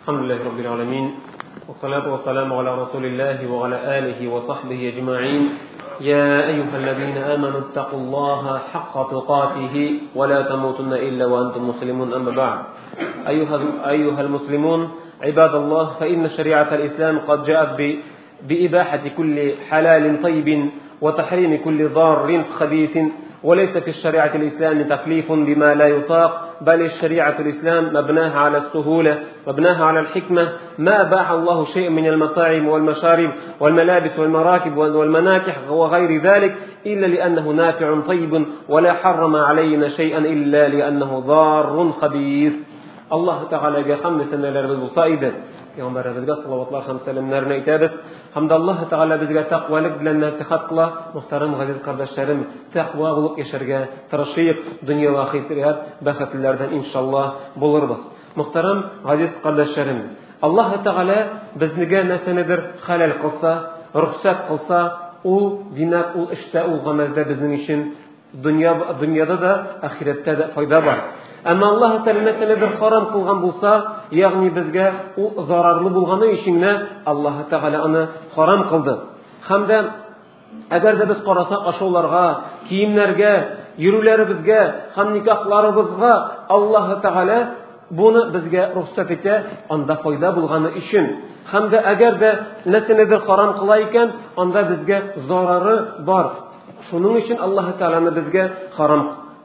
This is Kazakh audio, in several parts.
الحمد لله رب العالمين والصلاة والسلام على رسول الله وعلى آله وصحبه أجمعين يا أيها الذين آمنوا اتقوا الله حق تقاته ولا تموتن إلا وأنتم مسلمون أما بعد أيها, أيها المسلمون عباد الله فإن شريعة الإسلام قد جاءت بإباحة كل حلال طيب وتحريم كل ضار خبيث وليس في الشريعة الإسلام تكليف بما لا يطاق بل الشريعة الإسلام مبناها على السهولة مبناها على الحكمة. ما أباح الله شيء من المطاعم والمشارب والملابس والمراكب والمناكح وغير ذلك إلا لأنه نافع طيب ولا حرم علينا شيئا إلا لأنه ضار خبيث. الله تعالى Пәйгамбәребезгә салаватлар һәм сәламнәрне әйтәбез. Һәм дә Аллаһ Тәгалә безгә тақвалык белән нәсихат кыла. Мөхтәрәм газиз кардәшләрем, тақва булып яшәргә тырышыйк. Дөнья ва ахирәт бәхетлеләрдән иншаллаһ булырбыз. Мөхтәрәм газиз кардәшләрем, Аллаһ Тәгалә безнегә нәрсәнедер хәлал кылса, рөхсәт кылса, ул димәк ул эштә ул гамәлдә безнең өчен дөнья дөньяда да ахирәттә дә файда бар da foyda bor ammo alloh taolo masaladir harom qilgan bo'lsa ya'ni bizga u zararli bo'lgani ishingni alloh taolo uni harom qildi hamda agarda biz qarasak ashyolarga kiyimlarga yuruvlarimizga ham nikohlarimizga alloh taolo buni bizga ruxsat eta unda foyda bo'lgani uchun hamda agarda narsanidir harom qilar ekan unda bizga zarari bor shuning uchun alloh taoloni bizga harom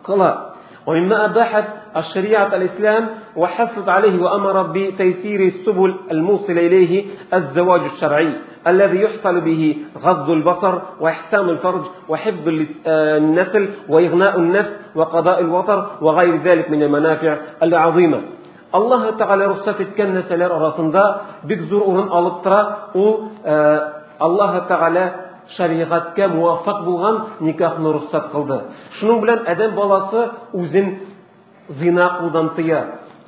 qiladi ومما أباحت الشريعة الإسلام وحثت عليه وأمر بتيسير السبل الموصلة إليه الزواج الشرعي الذي يحصل به غض البصر وإحسان الفرج وحفظ النسل وإغناء النفس وقضاء الوطر وغير ذلك من المنافع العظيمة. الله تعالى رخصة كان سلر أراسندا بكزور шариғатка муаффақ болған никахны рұқсат қылды. Шуның белән адам баласы үзен зина кылудан тыя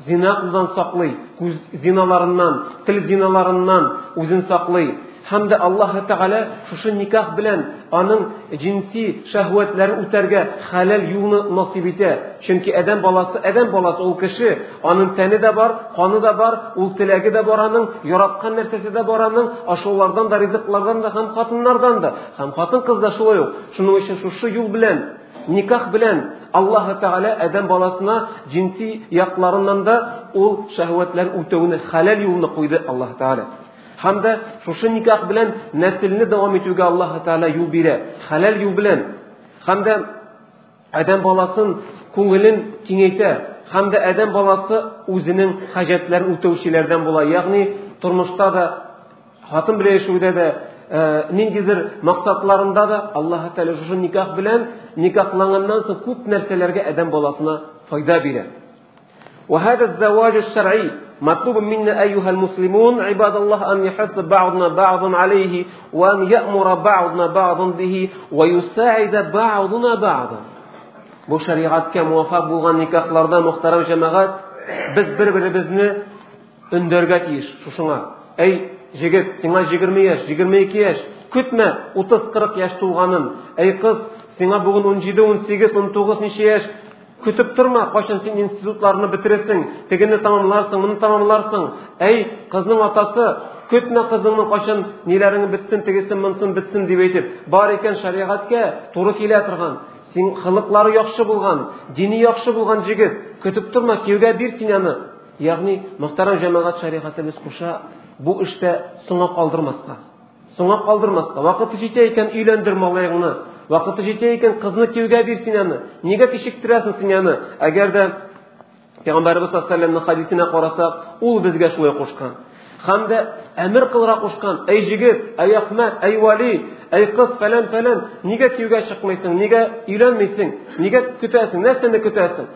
зина кылудан саклый күз зиналарыннан тел зиналарыннан үзен саклый. һәм дә Аллаһы Тәгалә шушы никах белән аның җинси шәһвәтләрен үтәргә хәлал юлны насип итә. Чөнки адам баласы адам баласы ул кеше, аның тәне дә бар, каны да бар, ул теләге дә бар аның, яраткан нәрсәсе дә бар аның, ашулардан да, ризыклардан да һәм хатыннардан да, һәм хатын-кыз да шулай ук. Шуның өчен шушы юл белән никах белән Аллаһы Тәгалә адам баласына җинси якларыннан да ул шәһвәтләр үтәүне хәлал юлны куйды Аллаһ Тәгалә. Hamda shu nikoh bilan naslni davom etuvga alloh taolo yo'l beradi halal yo'l bilan hamda odam bolasini ko'nglin kengayta hamda odam bolasi o'zining hojatlarini o'tovchilardan bo'ladi ya'ni bilan yashashda da nindidir maqsadlarında da alloh taolo shu nikoh bilan nikohlangandan so'ng ko'p narsalarga odam bolasina foyda beradi وهذا الزواج الشرعي مطلوب منا أيها المسلمون عباد الله أن يحث بعضنا بعضا عليه وأن يأمر بعضنا بعضا به ويساعد بعضنا بعضا. بشريعات كم وفاب وغني كخلردا مخترم جماعات بس بر بر بزنة اندرجات أي جيجت سينا جيجر ميش جيجر ميكيش كتنا وتسكرك أي قص سينا بغن 17 18 نشيش kutib turma qachon sen institutlarni bitirasan tigini tamomlarsan buni tamomlarsan ey qizning otasi kutma qizingni qachon nelaring bitsin tigisin bunsin bitsin deb aytib bor ekan shariatga to'g'ri kelaturgan sen xiliqlari yaxshi bo'lgan dini yaxshi bo'lgan yigit kutib turma kuyovga ber senani ya'ni muhtaram jamoat shariatimiz qo'sha bu ishda so'nga qoldirmasqa so'nga вакыты җитә икән кызны кияүгә бир син аны нигә кичектерәсең син аны әгәр дә Пәйгамбәрбез саллаллаһу алейһи хадисенә карасак, ул безгә шулай кушкан. Һәм дә әмер кылыра кушкан: "Әй җигит, әй Ахмәд, әй Вали, әй кыз фәлән фәлән, нигә кияүгә чыкмыйсың, нигә өйләнмисең, нигә көтәсең, нәрсәне көтәсең?"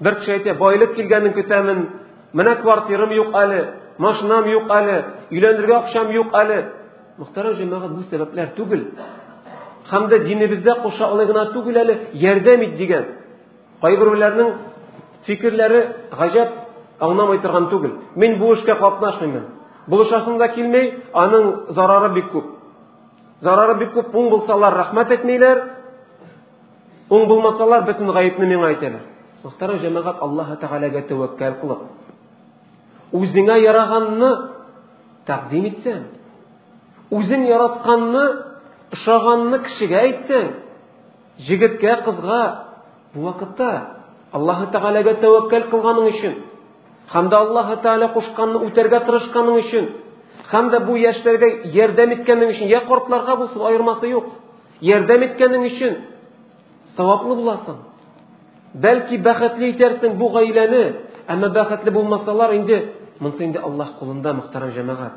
Бер кеше әйтә: "Байлык килгәнен көтәмен. Менә квартирам юк әле, машинам юк әле, өйләнергә акчам юк әле." Мөхтәрәм җәмәгать, бу сәбәпләр түгел. Hamda dinimizda qo'sha oladigan tugul hali yordam et degan. Qaybirlarning fikrlari g'ajab anglamay turgan tugul. Men bu ishga qatnashmayman. Bu ish aslida kelmay aning zarari bek ko'p. Zarari bek ko'p o'ng bo'lsalar rahmat etmanglar o'ng bo'lmasalar butun g'ayibni menga aytadilar muhtaram jamoat alloh taologa tavakkal qilib тәкъдим итсәң үзең яратканны ошаганны кешегә әйтсәң җегеткә кызга бу вакытта аллаһы өчен һәм дә аллаһы тәгалә кушканны үтәргә тырышканың өчен һәм дә бу яшьләргә ярдәм иткәнең өчен я картларга булсын аермасы юк ярдәм иткәнең өчен саваплы буласың. Бәлки бәхетле итәрсең бу гаиләне әмма бәхетле булмасалар инде монысы инде аллаһ кулында мөхтәрәм җәмәгать.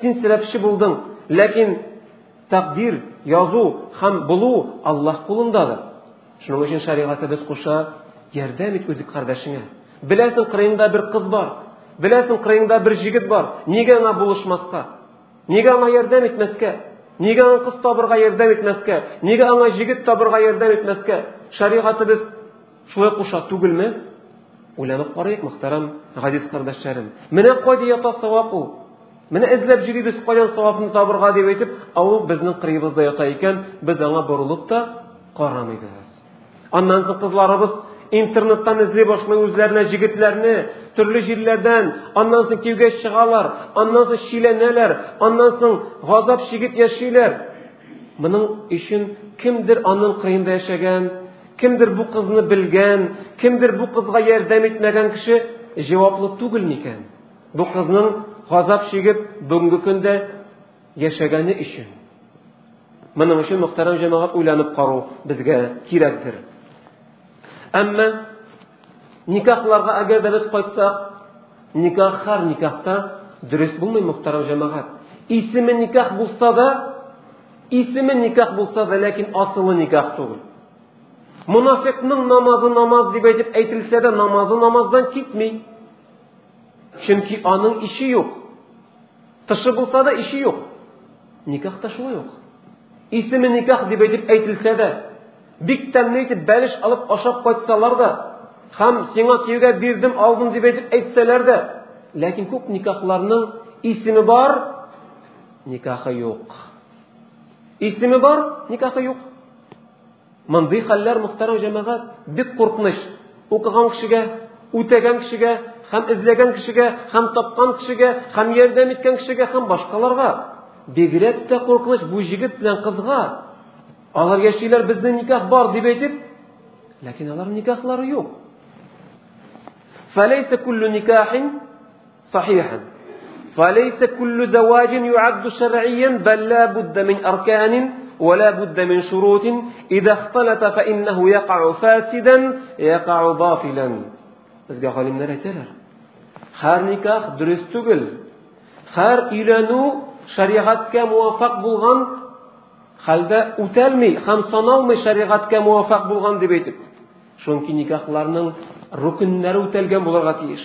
Син сәбәпче тәкъдир язу һәм булу аллаһ кулындадыр шуның өчен шариғатыбыз куша ярдәм ит үз кардәшеңә. Беләсең кырыеңда бер кыз бар беләсең кырыеңда бер җегет бар. Нигә аңа булышмаска? Нигә аңа ярдәм итмәскә? Нигә аңа кыз табырга ярдәм итмәскә? Нигә аңа җегет табырга ярдәм итмәскә? Шариғатыбыз шулай куша түгелме? Уйланып карыйк мөхтәрәм газиз кардәшләрем менә кайда ята савап ул? Менә эзләп йөрибез кайдан савапны табырга дип әйтеп ә ул безнең кырыебызда ята икән без аңа борылып та карамыйбыз аннан соң кызларыбыз интернеттан эзли башлый үзләренә җегетләрне төрле җирләрдән аннан соң кияүгә чыгалар аннан соң чиләнәләр аннан соң газап чигеп яшиләр моның өчен кемдер аның кырыенда яшәгән кемдер бу кызны белгән кемдер бу кызга ярдәм итмәгән кеше җаваплы түгел микән бу кызның газап чигеп бүгенге көндә яшәгәне өчен моның өчен мөхтәрәм җәмәгать уйланып карау безгә кирәктер Әмма никахларга әгәр дә без кайтсак, никах һәр никахта дөрес булмый мөхтәрәм җәмәгать. Исеме никах булса да, исеме никах булса да, ләкин асылы никах түгел. Мунафикның намазы намаз дип әйтеп әйтелсә дә, намазы намаздан китми. Чөнки аның ише юк. Тышы булса да ише юк. Никах та шулай юк. Исеме никах дип әйтеп әйтелсә дә, бик тәмле итеп бәлеш алып ашап кайтсалар да һәм сиңа кияүгә бирдем алдым дип әйтеп әйтсәләр дә ләкин күп никахларның исеме бар никахы юк исеме бар никахы юк мондый хәлләр мөхтәрәм җәмәгать бик куркыныч укыган кешегә үтәгән кешегә ham izlagan kishiga ham topgan kishiga ham yordam etgan kishiga ham boshqalarga begiratda qo'rqinch bu yigit bilan qizga ularga kishilar bizni nikoh bor deb aytib lekin ular nikohlari yo'q فليس كل نكاح صحيحا فليس كل زواج يعد شرعيا بل لا بد من أركان ولا بد من شروط إذا اختلط فإنه يقع فاسدا يقع باطلا بس قال لنا Һәр никах дөрес түгел. Һәр өйләнү шариғатка муафак булган хәлдә үтәлми һәм саналмый шариғаткә муафак булган дип әйтеп. Шунки никахларның рукыннары үтәлгән булырга тиеш.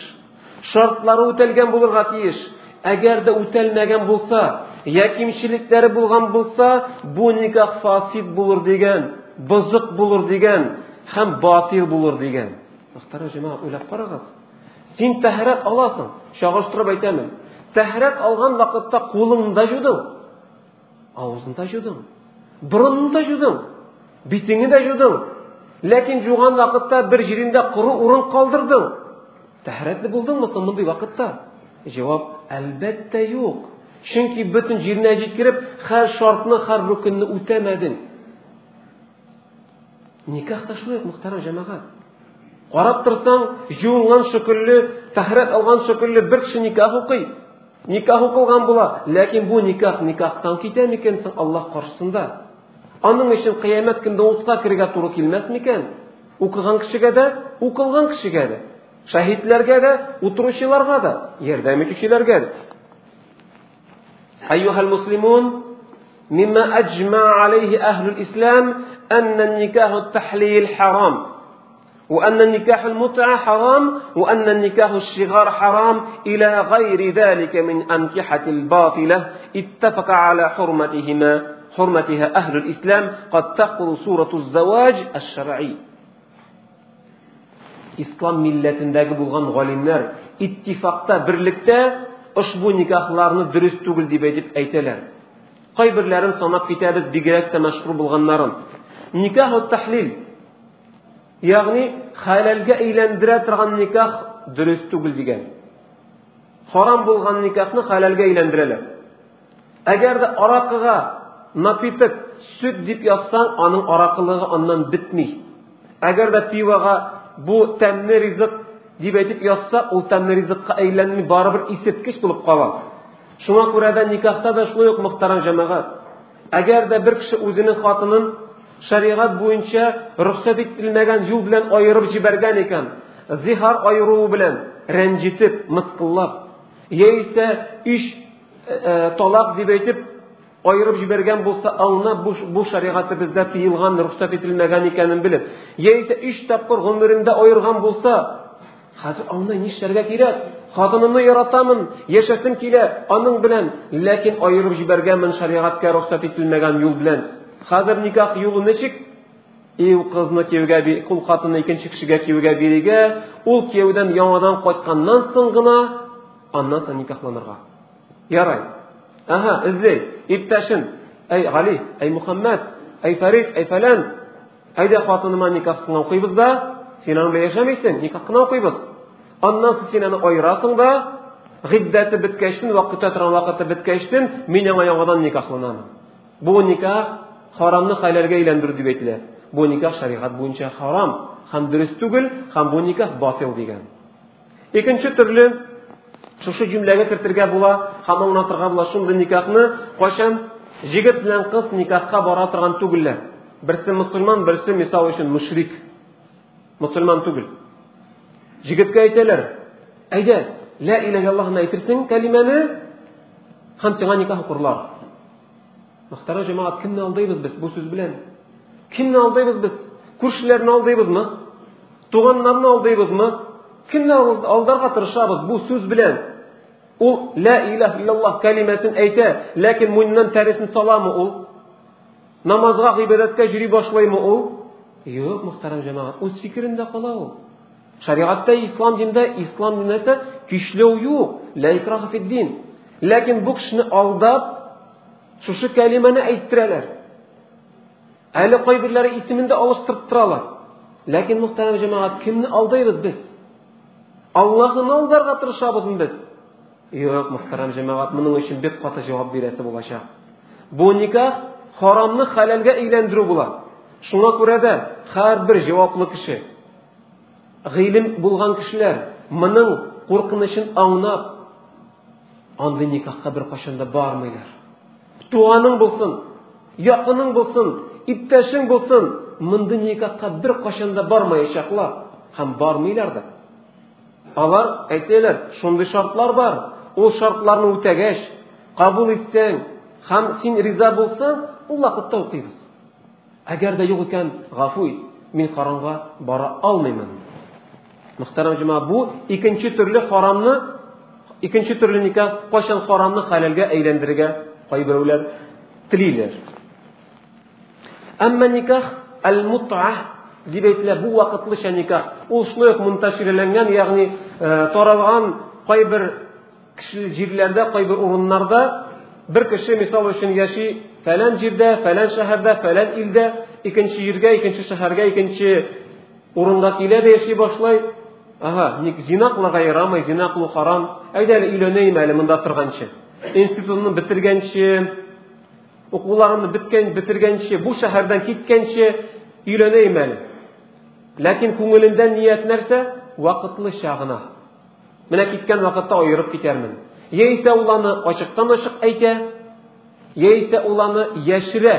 Шартлары үтәлгән булырга тиеш. Әгәр дә үтәлмәгән булса, я кимчелекләре булган булса, бу никах фасид булыр дигән, бозык булыр дигән һәм батил булыр дигән. Мөхтәрәм җәмәгать, уйлап карагыз. Син тәһарәт аласың, чагыштырып әйтәмен. Тәһарәт алган вакытта кулыңда жудың, авызында жудың, борынында жудың, битеңне дә жудың. Ләкин жуган вакытта бер җирендә куры урын калдырдың. Тәһарәтле булдыңмы соң мондый вакытта? Җавап: әлбәттә юк. Чөнки бөтен җиренә җиткереп, һәр шартны, һәр рукынны үтәмәдең. Никах та шулай, мөхтәрәм җәмәгать. Карап торсаң, җуынган шөкелле, тәһарәт алган шөкелле бер кеше никах укый. Никах укылган була, ләкин бу никах никахтан китә микән соң Аллаһ каршысында? Аның өчен кыямәт көндә утка кергә туры килмәс микән? Укыган кешегә дә, укылган кешегә дә, шаһидләргә дә, утыручыларга да, ярдәм итүчеләргә дә. أيها المسلمون مما أجمع عليه أهل الإسلام أن النكاح التحليل حرام وأن النكاح المتعة حرام وأن النكاح الشغار حرام إلى غير ذلك من أنكحة الباطلة. اتفق على حرمتهما. حرمتها أهل الإسلام. قد تقر سورة الزواج الشرعي. إسلام ملة بغن غلمنر اتفاقتا برلكتا أشبو نكاحلارن درستو قل قلدي أيتلر قيبر لارن صنف كتابس بقرأت مشروب الغنرن نكاح التحليل. Ягъни халалга әйләндерә торган никах дөрес түгел дигән. харам булган никахны хәләлгә әйләндерәләр. Әгәр дә аракыга напиток, сөт дип язсаң, аның аракылыгы аннан бетми. Әгәр дә пивага бу тәмле ризык дип әйтеп язса, ул тәмле ризыкка әйләнми барыбер исеткеч булып кала. Шуңа күрә дә никахта да шулай ук мөхтәрәм җәмәгать. Әгәр дә бер кеше үзенең хатынын шариғат буенча рөхсәт ителмәгән юл белән аерып җибәргән икән, зихар айыруы белән рәнҗитеп, мыскыллап, яисә иш талак дип әйтеп аерып җибәргән булса, аңна бу, бу шариғаты бездә тыелган, рөхсәт ителмәгән икәнен белеп, яисә иш тапкыр гомерендә аерган булса, хәзер аңна нишләргә кирәк? Хатынымны яратамын, яшәсем килә аның белән, ләкин аерып җибәргәнмен шариғаткә рөхсәт ителмәгән юл белән. Хәзер никах юлы ничек? И ул кызны кияүгә би, кул хатынны икенче кешегә кияүгә бирегә, ул кияүдән яңадан кайтканнан соң гына аннан соң никахланырга. Ярай. Ага, эзлей, иптәшен, әй Гали, әй Мухаммад, әй Фарид, әй Фалан, әйдә хатыныма никахны укыйбыз да, син аны яшәмисең, никахны укыйбыз. Аннан соң син аны айырасың да, гыйддәте беткәчтен, вакыты торган вакыты беткәчтен, мин яңа яңадан никахланам. Бу никах харамны. Бу никах шариғат буенча харам, һәм дөрес түгел, һәм бу никах батил дигән. Икенче төрле шушы җөмләгә кертергә була, һәм аңлатырга була шундый никахны кайчан җегет белән кыз никахка бара торган түгелләр. Берсе мусульман, берсе мисал өчен мушрик. Мусульман түгел. Җегеткә әйтәләр: "Әйдә, ла иляха илlallohni әйтерсең кәлимәне, һәм сиңа никах укырлар." Мөхтәрәм җәмәгать, кемне алдыйбыз без бу сүз белән? Кемне алдыйбыз без? Күршеләрне алдыйбызмы? Туганнарны алдыйбызмы? Кемне алдарга тырышабыз бу сүз белән? Ул ла илаһ иллаллах кәлимәсен әйтә, ләкин муйныннан тәресен саламы ул? Намазга, гыйбадәткә йөри башлаймы үз фикерендә кала ул. Шариғатта ислам динендә ислам динендә көчләү юк, ла икраха фи дин. Ләкин бу кешене алдап, шушы кәлимәне әйттерәләр. Әле кайберләре исемендә алыштырып торалар. Ләкин мөхтәрәм җәмәгать, кемне алдыйбыз без? Аллаһны алдарга тырышабызмы? Юк, мөхтәрәм җәмәгать, моның өчен бик каты җавап бирәсе булачак. Бу никах харамны хәләлгә әйләндерү була. Шуңа күрә дә һәрбер җаваплы кеше, гыйлем булган кешеләр моның куркынычын аңлап, андый никахка бер кашан да бармыйлар. Туганың булсын, якының булсын, иптәшең булсын, монда никахка бер кашан да бармаячаклар һәм бармыйлар да. Алар әйтәләр, шундый шартлар бар. Ул шартларны үтәгәч, кабул итсәң һәм син риза булсаң, ул вакытта укыйбыз. Әгәр дә юк икән, гафу ит, мин харамга бара алмыймын. Мөхтәрәм җәма, бу икенче төрле харамны, икенче төрле никах кашан харамны хәләлгә әйләндерергә кайберәүләр телиләр. Әмма никах аль-мут'a дип әйтелә, бу вакытлыча никах. Ул шулай ук мунташирләнгән, ягъни таралган кайбер җирләрдә, кайбер урыннарда бер кеше мисал өчен яши фәлән җирдә, фәлән шәһәрдә, фәлән илдә, икенче җиргә, икенче шәһәргә, икенче урынга килә дә яши башлай. Ага, ник зина кылырга ярамый, зина кылу харам. Әйдә әле өйләнәйм әле монда торганчы. Институтны бетергәнче, укуларымны биткән, бетергәнче, бу шәһәрдән киткәнче өйләнәйм әле. Ләкин күңелендә ният нәрсә? Вакытлы чагына. Менә киткән вакытта аерып китәрмен. Яисә ул аны ачыктан ачык әйтә, яисә ул аны яшерә.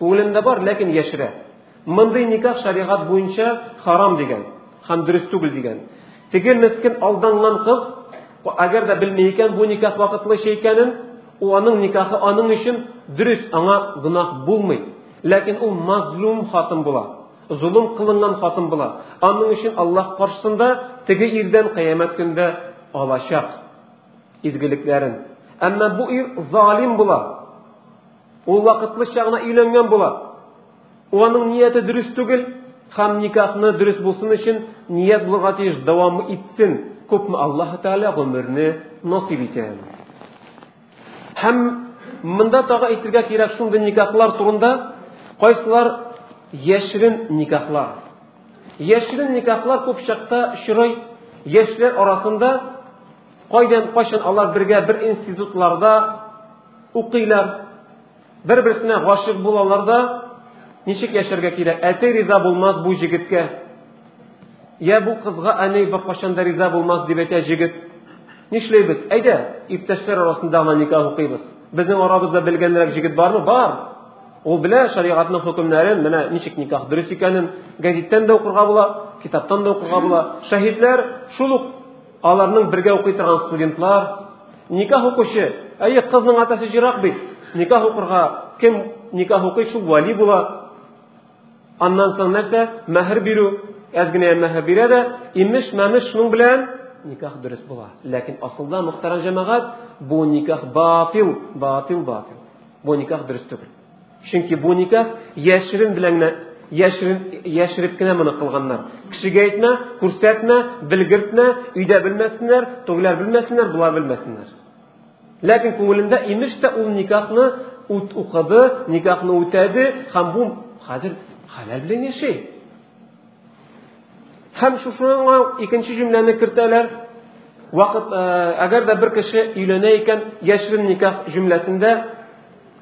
Күңелендә бар, яшерә. Мондый никах шариғат буенча харам дигән, һәм дөрес түгел дигән. Теге икән бу никах вакытлы шей икәнен, ул аның никахы аның өчен дөрес, аңа гынах булмый. Ләкин ул мазлум хатын була. Зулым кылынган хатын була. Аның өчен Аллаһ каршысында теге ирдән кыямәт көндә алачак изгелекләрен. Әмма бу ир залим була. Ул вакытлы чагына өйләнгән була. Аның нияте дөрес түгел, һәм никахны дөрес булсын өчен Күпме Аллаһ Таала гомерне насип итә. Һәм монда тагы әйтергә кирәк шундый никахлар турында, кайсылар яшерен никахлар. Яшерен никахлар күп чакта шурай яшьләр арасында кайдан кайчан алар бергә бер институтларда укыйлар бер берсенә гашык булалар да ничек яшәргә кирәк әти риза булмас бу җегеткә я бу кызга әни беркайчан да риза булмас дип әйтә җегет нишләйбез? Әйдә иптәшләр арасында гына никах укыйбыз. Безнең арабызда белгәнрәк җегет бармы? Бар. Ул белә шариғатның хөкемнәрен менә ничек никах дөрес икәнен гәзиттән дә укырга була китаптан да укырга була. Шаһидләр шул аларның бергә укый торган студентлар. Никах укучы әйе кызның атасы жирак бит. Никах укырга кем никах укый шул вали була. Аннан соң нәрсә? Мәһр бирү. Әз генә мәһр бирә дә, имеш мәмеш шуның белән никах дөрес була. Ләкин асылда мөхтәрәм җәмәгать, бу никах батил, батил, батил. Бу никах дөрес түгел. Чөнки бу никах яшерин белән яшерин яшереп кенә моны кылганнар. Кешегә әйтмә, күрсәтмә, белгертмә, өйдә белмәсеннәр, төгеләр белмәсеннәр, булар белмәсеннәр. Ләкин күңелендә имеш тә ул никахны укыды, никахны үтәде, һәм бу хәзер хәләл белән яшәй. Һәм шушыңа икенче җөмләне кертәләр. Вакыт әгәр дә бер кеше өйләнә икән, яшерен никах җөмләсендә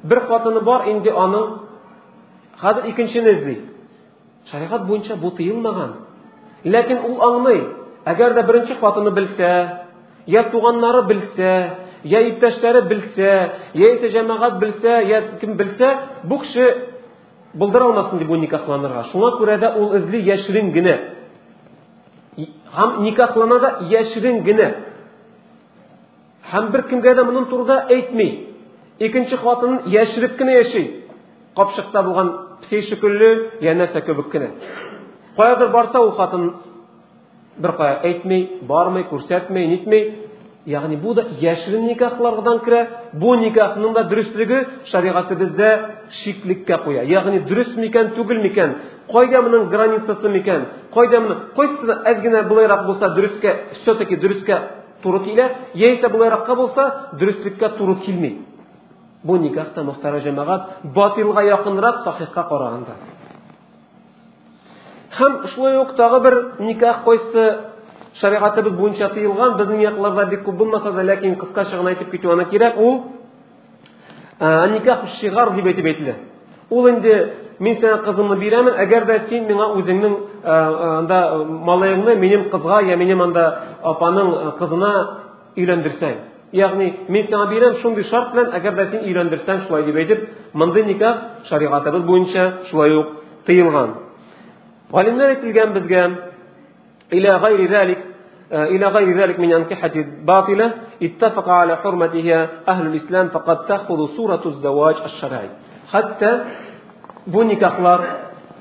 бер хатыны бар инде аның хәзер икенчене эзли. Шәригать буенча бу тыелмаган. Ләкин ул аңлый, әгәр дә беренче хатыны белсә, я туганнары белсә, я иптәшләре белсә, я исә җәмәгать белсә, я кем белсә, бу кеше булдыра алмасын дип бу никахланырга. Шуңа күрә дә ул эзли яшерен генә. Һәм никахлана да яшерен генә. Һәм бер кемгә дә моның турында әйтми. Икенче хатынын яшереп кенә яши. Капшыкта булган псей шикелле, я нәрсә кебек кенә. Каядыр барса ул хатын бер кая Ягъни бу да яшерен никахлардан керә. Бу никахның да дөрестлеге шариғатыбызда шиклеккә куя. Ягъни дөрес микән, түгел микән? Кайда моның границасы микән? Кайда моны? Кайсы аз генә булайрак булса дөрескә, все-таки дөрескә туры килә, яисә булайракка булса дөреслеккә туры килми. Бу никахта мөхтәрә җәмәгать батилга якынрак сахихка караганда. Һәм шулай ук тагы бер никах кайсы шариғатыбыз буенча тыйылган, безнең якларда бик күп булмаса да, ләкин кыскача гына әйтеп китү аны кирәк, ул никах шигар дип әйтеп әйтелә. Ул инде мин сиңа кызымны бирәмен, әгәр дә син миңа үзеңнең анда малайыңны минем кызга я минем анда апаның кызына өйләндерсәң. Ягъни мин сиңа бирәм шундый шарт белән, әгәр дә син өйләндерсәң, шулай дип әйтеп, мондый никах шариғатыбыз буенча шулай ук тыйылган. Галимнәр әйтелгән безгә إلى غير ذلك آه، إلى غير ذلك من أنكحة باطلة اتفق على حرمتها أهل الإسلام فقد تأخذ صورة الزواج الشرعي. حتى بنيك أخلار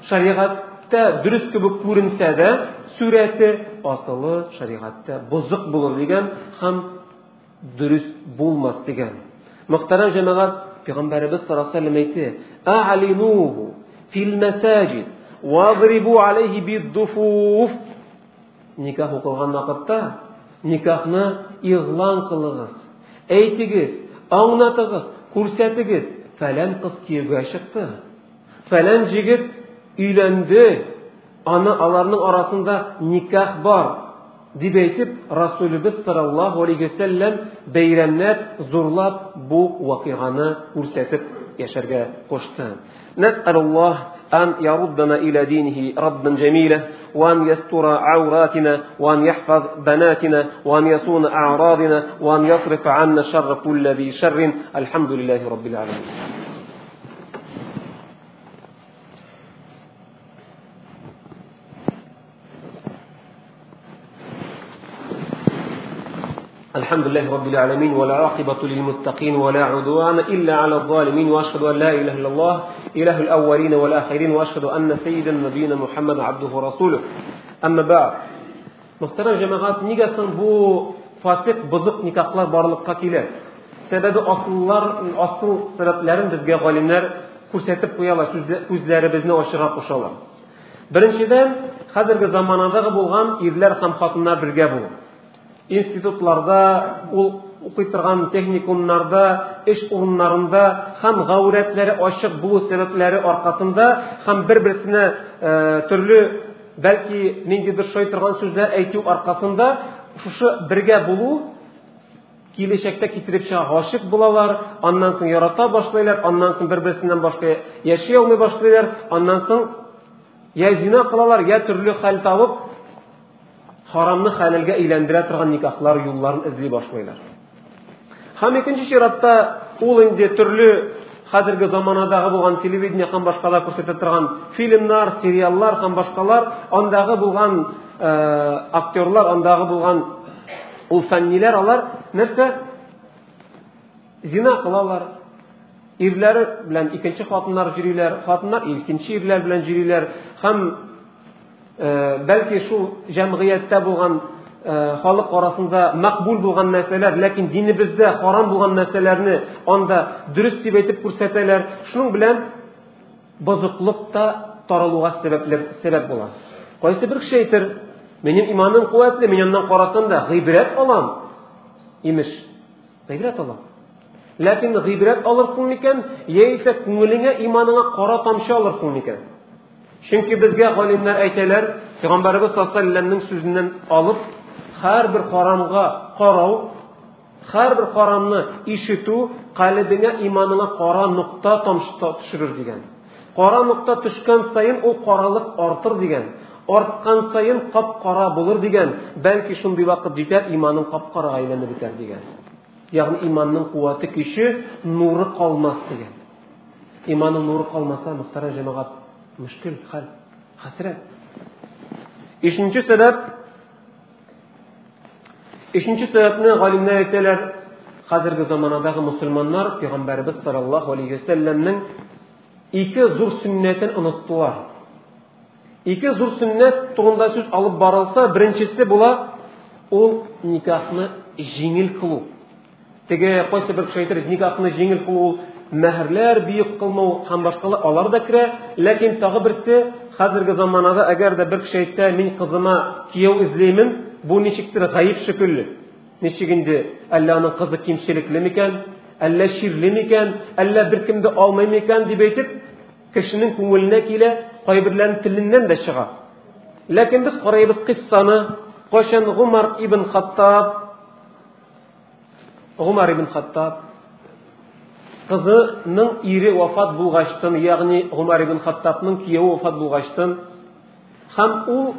شريعة تا درس كبك سادة سورة أصل شريعة تا بزق بولر خم درس بولماس ديگن. مقترن جماعة في غنبار بس صلى الله عليه وسلم أعلنوه في المساجد واضربوا عليه بالضفوف никах укылган вакытта никахны игълан кылыгыз әйтегез аңлатыгыз күрсәтегез фәлән кыз кияүгә чыкты фәлән җегет өйләнде аны аларның арасында никах бар дип әйтеп расулыбыз саллаллаху алейхи вәсәлләм бәйрәмләп зурлап бу вакыйганы күрсәтеп яшәргә кушты أن يردنا إلى دينه ردا جميلا وأن يستر عوراتنا وأن يحفظ بناتنا وأن يصون أعراضنا وأن يصرف عنا شر كل ذي شر. الحمد لله رب العالمين. الحمد لله رب العالمين ولا عاقبة للمتقين ولا عدوان إلا على الظالمين وأشهد أن لا إله إلا الله إله الأولين والآخرين وأشهد أن سيد نبينا محمد عبده ورسوله. أما بعد محترم جماعات نيجاسن بو فاسق بزق نكاحlar بارلقا كلا سبب أصلlar أصل sebeplerin bizge galimler kursatib qo'yalar o'zlari bizni oshira qo'shalar birinchidan hozirgi zamonadagi bo'lgan erlar ham xotinlar birga bo'lgan Институтларда, ул укый торган техникумнарда, эш урыннарында һәм гаурәтләре ачык булу сәбәпләре аркасында һәм бер-берсенә төрле бәлки ниндидер шай торган сүзләр әйтү аркасында шушы бергә булу киләчәктә китереп чыга гашык булалар, аннан соң ярата башлайлар, аннан соң бер-берсеннән башка яши алмый башлайлар, аннан соң я зина кылалар, я төрле хәл табып, харамны хәләлгә әйләндерә торган никахлар юлларын эзли башлайлар. Һәм икенче чиратта ул инде төрле хәзерге заманадагы булган телевидение һәм башкалар күрсәтә торган фильмнар, сериаллар һәм башкалар, андагы булган актерлар, андагы булган ул фәнниләр алар нәрсә зина кылалар ирләре белән икенче хатыннар йөриләр хатыннар икенче ирләр белән йөриләр һәм бәлки шул җәмгыятьтә булган халык арасында мәкбул булган мәсьәләләр ләкин динебездә харам булган мәсьәләләрне анда дөрес дип әйтеп күрсәтәләр шуның белән бозыклык та таралуга сәбәп була кайсы бер кеше әйтер Минем иманым куәтле, мин яннан карасам да гыйбрәт алам. Имеш, гыйбрәт алам. Ләкин гыйбрәт алырсың микән, яисә күңелеңә, иманыңа кара тамчы алырсың микән? Чөнки безгә галимнәр әйтәләр, Пәйгамбәрбез саллаллаһу сүзеннән алып, һәрбер харамга карау, һәрбер харамны ишетү калбеңә, иманыңа кара нукта тамчы төшерер дигән. Кара нукта төшкән сайын ул каралык артыр дигән. арткан сайын кап-кара булыр дигән, бәлки шундый вакыт җитәр, иманың кап-карага әйләнеп бетәр дигән. Ягъни иманның куәте көче, нуры калмас дигән. Иманның нуры калмаса, мөхтәрәм җәмәгать, мөшкил хәл, хәсрәт. Ишенче сәбәп Ишенче сәбәпне галимнәр әйтәләр, хәзерге заманадагы мусульманнар Пәйгамбәрбез саллаллаһу алейһи ва сәлләмнең ике зур сөннәтен оныттылар. Ике зур сөннәт турында сүз алып барылса, беренчесе була ул никахны җиңел кылу. Теге әйтер, никахны җиңел кылу ул мәһрләр бийек кылмау һәм башкалар алар да керә, ләкин тагы берсе хәзерге заманада әгәр дә бер кеше әйтсә, мин кызыма кияү эзлеймен, бу ничектер гаип шикелле. Ничек инде, әллә аның кызы кимчелекле микән, әллә ширле микән, әллә беркемде алмый микән? дип әйтеп, кешенең күңеленә килә, кайберләрнең теленнән дә чыга. Ләкин без карайбыз кыссаны, кашан Гумар ибн Хаттаб? Гумар ибн Хаттаб. Кызының ире вафат булгачтын, ягъни Гумар ибн Хаттабның кияве вафат булгачтын, һәм ул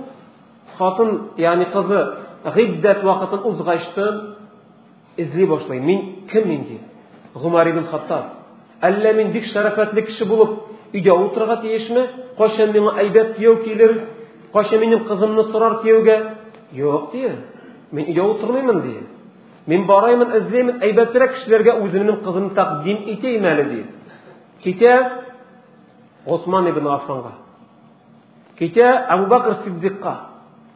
хатын, ягъни кызы гыйддәт вакытын узгачтын, изли башлый. Мин кем инде? Гумар ибн Хаттаб. Әллә мин бик шәрәфәтле кеше булып, өйдә утырырга тиешме? Кашан миңа әйбәт кияү килер? Кашан минем кызымны сорар кияүгә? Юк, ди. Мин өйдә утырмыймын, ди. Мин бараймын, эзләймен, әйбәтрәк кешеләргә үземнең кызымны тәкъдим итәйм әле, ди. Китә Осман ибн Аффанга. Китә Абу Бакр Сиддикка.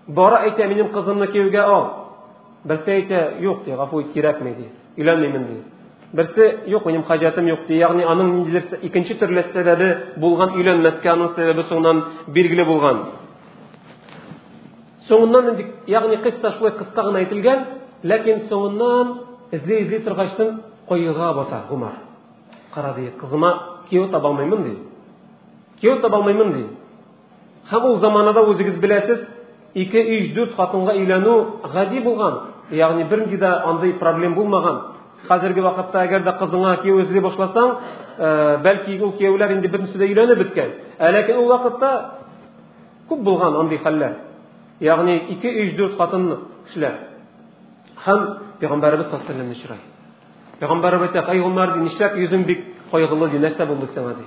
Бара әйтә, минем кызымны кияүгә ал. Берсе әйтә, юк, ди, гафу ит, кирәкми, ди. Өйләнмәймен, ди. Берсе, юк, минем хаҗатым юк, ди. Ягъни аның ниндидер икенче төрле сәбәбе булган өйләнмәскә, аның сәбәбе соңыннан билгеле булган. Соңыннан инде, ягъни кысса шулай кыска гына әйтелгән, ләкин соңыннан эзли эзли торгачтын койыга бата Гумар. Кара ди, кызыма кияү таба алмыймын ди. Кияү таба алмыймын ди. Һәм ул заманада үзегез беләсез, 2-3-4 хатынга өйләнү гади булган. Ягъни бернинди дә андай проблем булмаган. Хәзерге вакытта әгәр дә кызыңа кияү эзли башласаң, бәлки ул кияүләр инде бернесе дә өйләнеп беткән. Ләкин ул вакытта күп булган андый хәлләр. Ягъни 2-3-4 хатынны кешеләр. Һәм Пәйгамбәрбез саллаллаһу алейһи ва сәлләм чирай. Пәйгамбәрбез әйтә, "Ай Гомар, ди, нишләп йөзең бик кайгылы ди, нәрсә булды сиңа?" ди.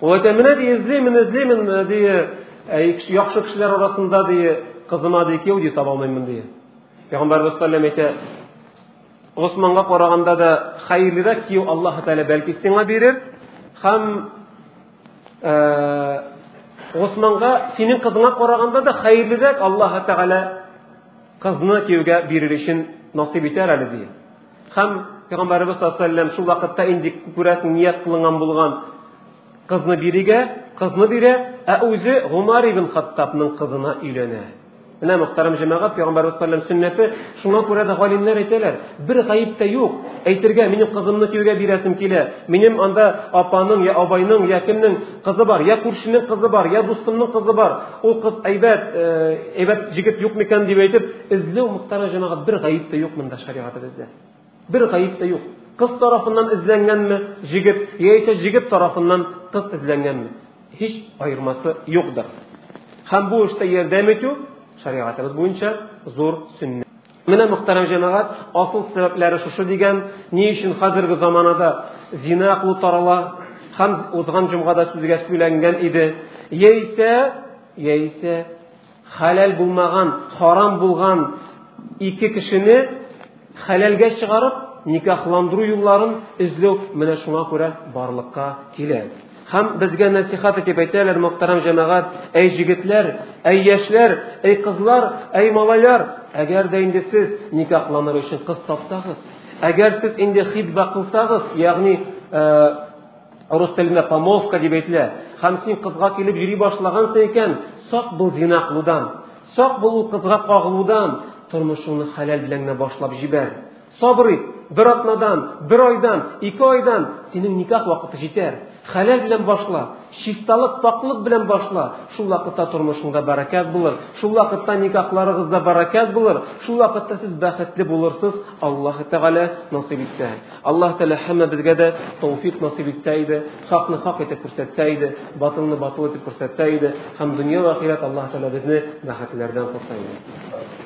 Ул әйтә, "Менә ди, эзлеймен, эзлеймен, ди, яхшы кешеләр арасында ди, кызыма ди, кияү ди таба алмыймын ди." Пәйгамбәрбез саллаллаһу алейһи ва сәлләм әйтә, Османга караганда да хәерлерәк кию Аллаһ Тәала бәлки сиңа бирер. Һәм да хәерлерәк Аллаһ Тәала кызны киюгә бирер өчен насыйп итәр әле ди. Һәм Пәйгамбәрбез саллаллаһу шул вакытта инде күрәсең ният кылынган булган кызны биригә, кызны бирә, ә үзе Гумар ибн Хаттабның кызына өйләнә. Менә мөхтәрәм җәмәгать Пәйгамбәр саллаллаһу сөннәте шуңа күрә дә галимнәр әйтәләр, бер гаип тә юк. Әйтергә, минем кызымны кияүгә бирәсем килә. Минем анда апаның я абайның я кемнең кызы бар, я күршенең кызы бар, я дустымның кызы бар. Ул кыз әйбәт, әйбәт җигет юк микән дип әйтеп, эзләү мөхтәрәм җәмәгать бер гаип тә юк монда шариғатыбызда. бер гаип тә юк кыз тарафыннан эзләнгәнме җегет яисә җегет тарафыннан кыз эзләнгәнме һич юктыр һәм бу эштә ярдәм итү шариғатыбыз буенча зур сөннәт менә мөхтәрәм җәмәгать асыл сәбәпләре шушы дигән ни өчен хәзерге заманада зина кылу тарала һәм узган җомгада сүзгә сөйләнгән иде яисә яисә хәләл булмаган харам булган ике кешене хәләлгә чыгарып никахландыру юлларын эзләү менә шуңа күрә барлыкка килә һәм безгә нәсихат итеп әйтәләр мөхтәрәм җәмәгать әй җегетләр әй яшьләр әй кызлар әй малайлар әгәр дә инде сез никахланыр өчен кыз тапсагыз әгәр сез инде хитба кылсагыз ягъни рус телендә помолвка дип әйтелә һәм син кызга килеп йөри башлагансың икән сак бул зина кылудан сак бул ул кызга кагылудан тормышыңны хәләл белән генә башлап җибәр сабыр ит бер атнадан бер айдан ике айдан синең никах вакыты җитәр хәләл белән башла чисталык паклык белән башла шул вакытта тормышыңда бәрәкәт булыр шул вакытта никахларыгызда бәрәкәт булыр шул вакытта сез бәхетле булырсыз аллаһ тәгалә насыйп итсә аллаһ тәгалә һәммәбезгә дә тәүфиq насыйп итсә иде хакны хак итеп күрсәтсә иде батылны батыл итеп күрсәтсә иде һәм дөнья ва ахират аллаһ тәгалә безне бәхетләрдән кылса иде